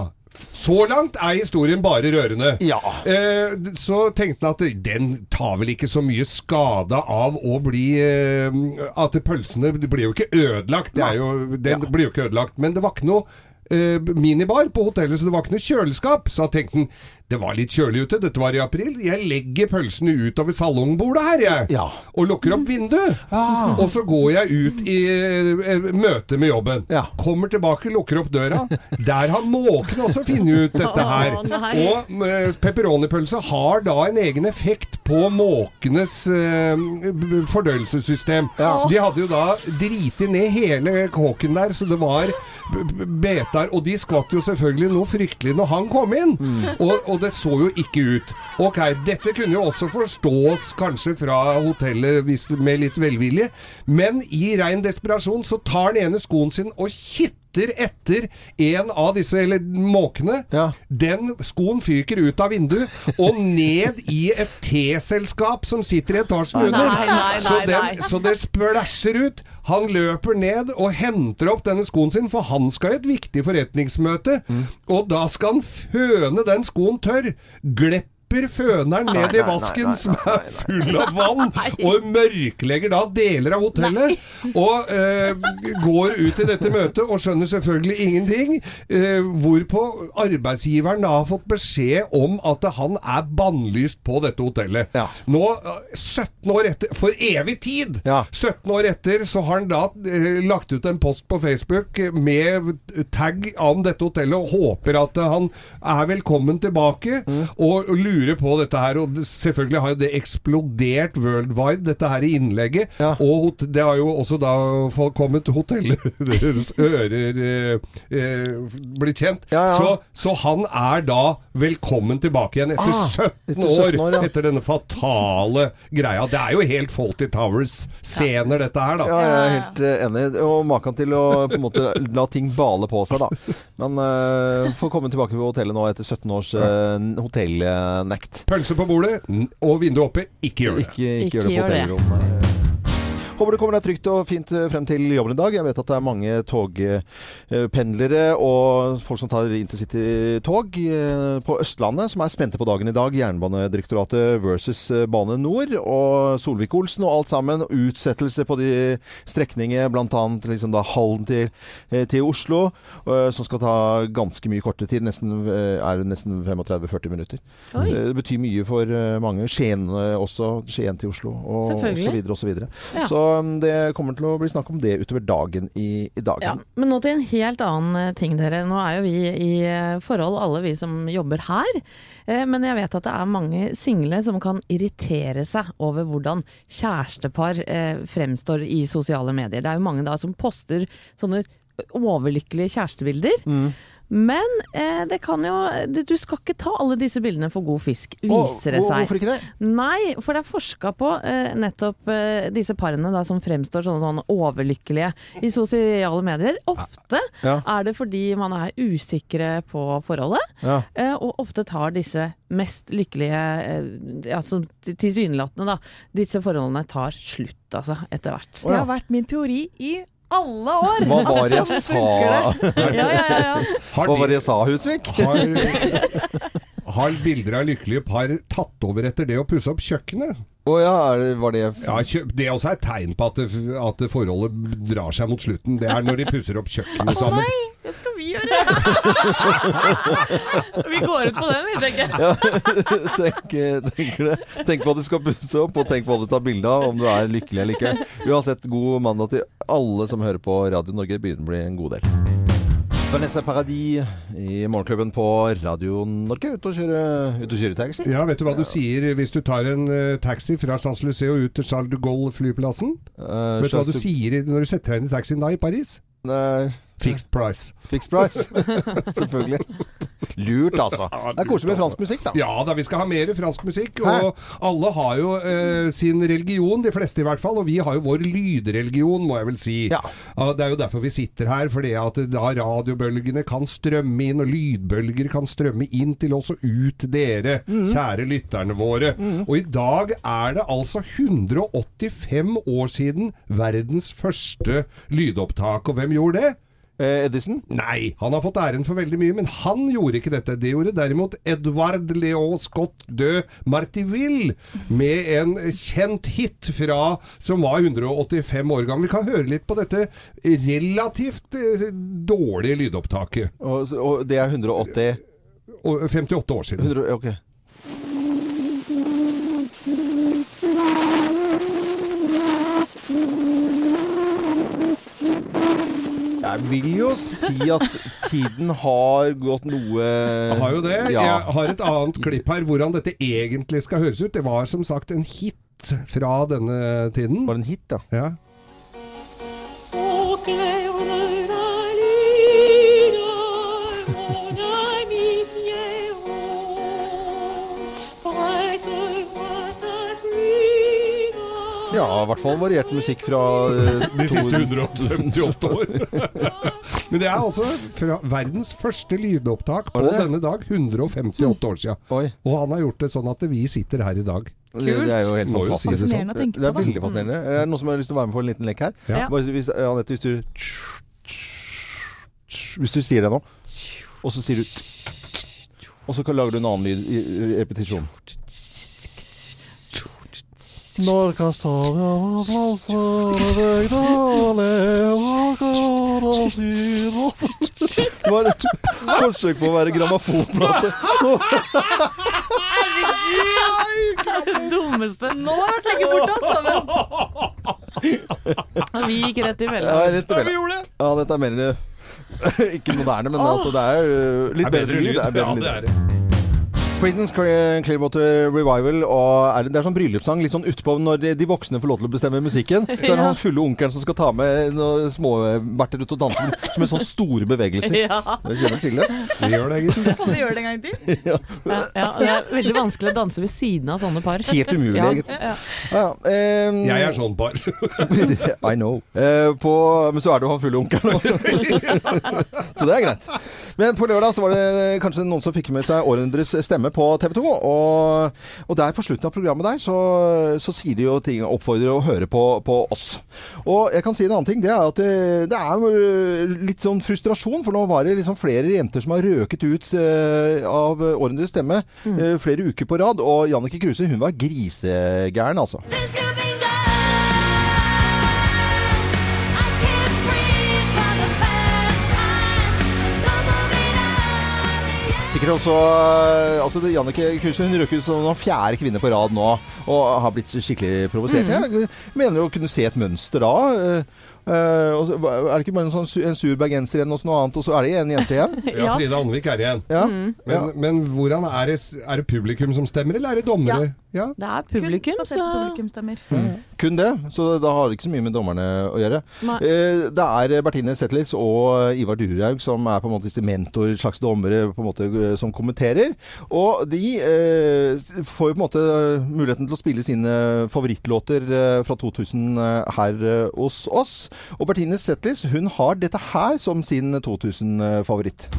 Så langt er historien bare rørende. Ja. Eh, så tenkte han at den tar vel ikke så mye skade av å bli eh, At pølsene blir jo ikke ødelagt. Det er jo, den Ja. blir jo ikke ødelagt. Men det var ikke noe eh, minibar på hotellet, så det var ikke noe kjøleskap. Så han tenkte han det var litt kjølig ute, dette var i april. Jeg legger pølsene utover salongbordet her, jeg. Ja. Og lukker opp vinduet. Og så går jeg ut i eh, møte med jobben. Ja. Kommer tilbake, lukker opp døra. Der har måkene også funnet ut dette her. Og eh, pepperonipølse har da en egen effekt på måkenes eh, fordøyelsessystem. Så de hadde jo da driti ned hele kåken der, så det var betar. Og de skvatt jo selvfølgelig noe fryktelig når han kom inn. Og, og det så jo ikke ut. Ok, dette kunne jo også forstås kanskje fra hotellet med litt velvilje, men i rein desperasjon så tar den ene skoen sin og kitter etter en av disse eller måkene. Ja. Den skoen fyker ut av vinduet og ned i et teselskap som sitter i etasjen under. Nei, nei, nei, så, den, så det splæsjer ut. Han løper ned og henter opp denne skoen sin, for han skal i et viktig forretningsmøte. Mm. Og da skal han føne den skoen tørr. Glepper føneren ned nei, i nei, vasken nei, som er full av vann, og mørklegger da deler av hotellet. Og eh, går ut i dette møtet og skjønner selvfølgelig ingenting. Eh, hvorpå arbeidsgiveren da har fått beskjed om at han er bannlyst på dette hotellet. Ja. Nå, eh, 17 år etter, for evig tid! Ja. 17 år etter så har han da eh, lagt ut en post på Facebook med tagg om dette hotellet og håper at eh, han er velkommen tilbake Mm. og lurer på dette her. Og selvfølgelig har jo det eksplodert worldwide, dette her i innlegget. Ja. Og det har jo også da kommet hotellets ører eh, eh, blitt kjent. Ja, ja. Så, så han er da velkommen tilbake igjen etter Ah, 17 etter år, 17 år, ja. etter denne fatale greia. Det er jo helt Fawlty Towers-scener, dette her, da. Ja, jeg er helt eh, enig. Og maken til å på en måte la ting bale på seg, da. Men uh, får komme tilbake på hotellet nå etter 17 års uh, hotellnekt. Pølse på bordet og vinduet oppe. Ikke gjør det. Ikke, ikke, Ikke gjør det på gjør hotellrom. Håper du kommer deg trygt og fint eh, frem til jobben i dag. Jeg vet at det er mange togpendlere og folk som tar intercity-tog eh, på Østlandet som er spente på dagen i dag. Jernbanedirektoratet versus eh, Bane Nor og Solvik-Olsen og alt sammen. Utsettelse på de strekningene, bl.a. Liksom da Halden til, til Oslo, som skal ta ganske mye kortere tid. Nesten, er det nesten 35-40 minutter. Oi. Det betyr mye for mange. Skien også. Skien til Oslo, og, osv. Så videre og så videre. Ja. Så det kommer til å bli snakk om det utover dagen i, i dagen. Ja, men nå til en helt annen eh, ting, dere. Nå er jo vi i eh, forhold, alle vi som jobber her. Eh, Men jeg vet at det er mange single som kan irritere seg over hvordan kjærestepar fremstår i sosiale medier. Det er jo mange da som poster sånne overlykkelige kjærestebilder. Mm. Men eh, det kan jo Du skal ikke ta alle disse bildene for god fisk, viser det seg. Hvorfor ikke det? Nei, for det er forska på eh, nettopp eh, disse parene da, som fremstår sånn, sånn overlykkelige i sosiale medier. Ofte Ja. er det fordi man er usikre på forholdet, Ja. eh, og ofte tar disse mest lykkelige, eh, til- tilsynelatende, da, disse forholdene tar slutt, altså, etter hvert. Det har vært min teori i alle år. Hva var det jeg sa? Ja, ja, ja, ja. Hva var det jeg sa, Husvik? har, har bilder av lykkelige par tatt over etter det å pusse opp kjøkkenet? Å ja, er det, var det Ja, Det også er et tegn på at, det, at forholdet drar seg mot slutten. Det er når de pusser opp kjøkkenet sammen. Å Nei, det skal vi gjøre! vi går ut på den, vi, tenker jeg. tenk, tenk, det. tenk hva du skal pusse opp, og tenk hva du tar bilde av, om du er lykkelig eller ikke. Uansett, god mandag til alle som hører på Radio Norge. Det begynner å bli en god del. Vanessa Paradis i Morgenklubben på Radio Norge. Ute og kjøre, ut kjøre taxi. Ja, Vet du hva du sier hvis du tar en uh, taxi fra Champs-Élysées og ut til Charles de Gaulle-flyplassen? Uh, Vet du hva du sier når du setter deg inn i taxien da i Paris? Nei, Fixed price. fixed price. Selvfølgelig. Lurt, altså. Det er koselig med fransk musikk, da. Ja da, vi skal ha mer fransk musikk. Hæ? Og alle har jo eh, sin religion, de fleste i hvert fall. Og vi har jo vår lydreligion, må jeg vel si. Ja. det er jo derfor vi sitter her. Fordi at da radiobølgene kan strømme inn, og lydbølger kan strømme inn til oss og ut dere, mm. kjære lytterne våre. Og i dag er det altså 185 år siden verdens første lydopptak. Og hvem gjorde det? Eh, Edison? Nei, han har fått æren for veldig mye, men han gjorde ikke dette. Det gjorde derimot Edvard Leon Scott de Martiville med en kjent hit fra som var 185 år gammel. Vi kan høre litt på dette relativt eh, dårlige lydopptaket. Og, og det er 180 58 år siden. 100, ok. Jeg vil jo si at tiden har gått noe Jeg har jo det. Ja. Jeg har et annet klipp her hvordan dette egentlig skal høres ut. Det var som sagt en hit fra denne tiden. Var det en hit, da? Ja. Ja, i hvert fall variert musikk fra uh, De siste 158 år. Men det er altså fra verdens første lydopptak på denne dag, 158 år siden. Oi. Og han har gjort det sånn at vi sitter her i dag. Det, det er jo helt Må jo si fantastisk. det sånn. Det er veldig fascinerende. Er det noen som har lyst til å være med på en liten lek her? Ja. Bare hvis, Anette, hvis du Hvis du sier det nå, og så sier du Og så lager du en annen lyd i i repetisjon. Når kan stave og deg Det var et forsøk på å være grammofonplate. Det er det dummeste. Nå har vært lenge borte, altså! Men Vi gikk rett i Ja, fella. rett i slett. Ja, dette er mer Ikke moderne, men altså, det er øh, litt bedre lyd. Det er bedre Ja, det er det. Creedence Clearwater Revival. Og er det, det er sånn bryllupssang litt sånn utpå når de, de voksne får lov til å bestemme musikken. Så er det han fulle onkelen som skal ta med noen småberter ut og danse med, som en sånn store bevegelser. Ja. Dere kjenner til det? Vi gjør det, gitt. Kan du gjøre det en gang til? Ja, ja, det er veldig vanskelig å danse ved siden av sånne par. Helt umulig, Ja, egentlig. ja. Ja, ja. ehm, Jeg er sånn par. I know. Uh, på, men så er det jo han fulle onkelen òg. så det er greit. Men på lørdag så var det kanskje noen som fikk med seg Århundrets stemme på TV 2. Og, og der på slutten av programmet der så, så sier de jo ting oppfordrer å høre på, på oss. Og jeg kan si en annen ting. Det er at det, det er litt sånn frustrasjon. For nå var det liksom flere jenter som har røket ut eh, av Århundrets stemme eh, flere uker på rad. Og Jannicke Kruse hun var grisegæren, altså. Sikkert også øh, altså Jannicke Kruse hun røk ut som den fjerde kvinne på rad nå, og har blitt skikkelig provosert. Jeg mener å kunne se et mønster da. og så er det ikke bare en, sånn, su- en sur bergenser igjen og så noe annet, og så er det en jente igjen? Ja, Frida Anvik er igjen. Ja. Men, Ja. men hvordan er det, er det publikum som stemmer, eller er det dommere? Ja. Det er publikum, Kun så publikumstemmer. Kun det, så da har det ikke så mye med dommerne å gjøre. Eh, Det er Bertine Zetlitz og Ivar Durhaug som er på en måte disse mentor, slags dommere på en måte, eh, som kommenterer. Og de eh, får jo på en måte muligheten til å spille sine favorittlåter eh, fra 2000 her eh, hos oss. Og Bertine Zetlitz, hun har dette her som sin 2000-favoritt.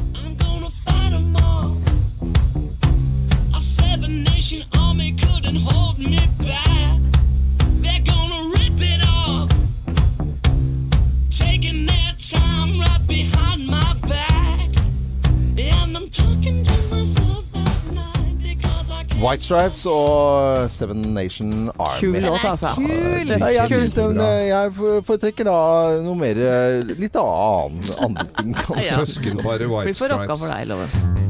White Stripes og Seven Nation Army. kul låt, altså. Kul! Ja, jeg, synes den, jeg foretrekker da noe mer eh, Litt annen, andre ting. Søskenparet White for rocka for deg, Loven.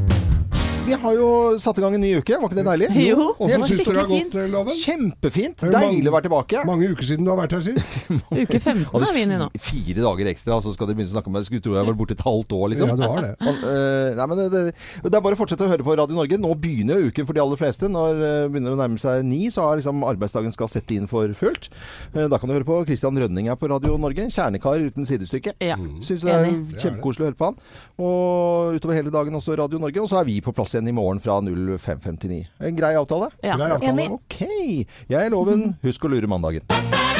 Vi har jo satt i gang en ny uke, var ikke det deilig? Jo. Åssen var syns dere det har skikkelig gått, Loven? Kjempefint! Er Deilig å være tilbake. Mange uker siden du har vært her sist. Uke 15 er vi inne i nå. fire dager ekstra, så skal dere begynne å snakke om det. Skulle tro jeg var borte et halvt år, liksom. Ja, du har det. Man, uh, nei, men det, det, det er bare å fortsette å høre på Radio Norge. Nå begynner jo uken for de aller fleste. Når uh, begynner å nærme seg ni, så har liksom arbeidsdagen skal sette inn for fullt. Uh, da kan du høre på Christian Rønning her på Radio Norge. Kjernekar uten sidestykke. Ja. Syns det er kjempekoselig å høre på han. Og utover hele dagen også Radio Norge. Og så er vi på plass igjen i morgen fra 05.59. En grei avtale? Ja. Grei avtale. Enig. Ok. Jeg er Loven. Husk å lure mandagen.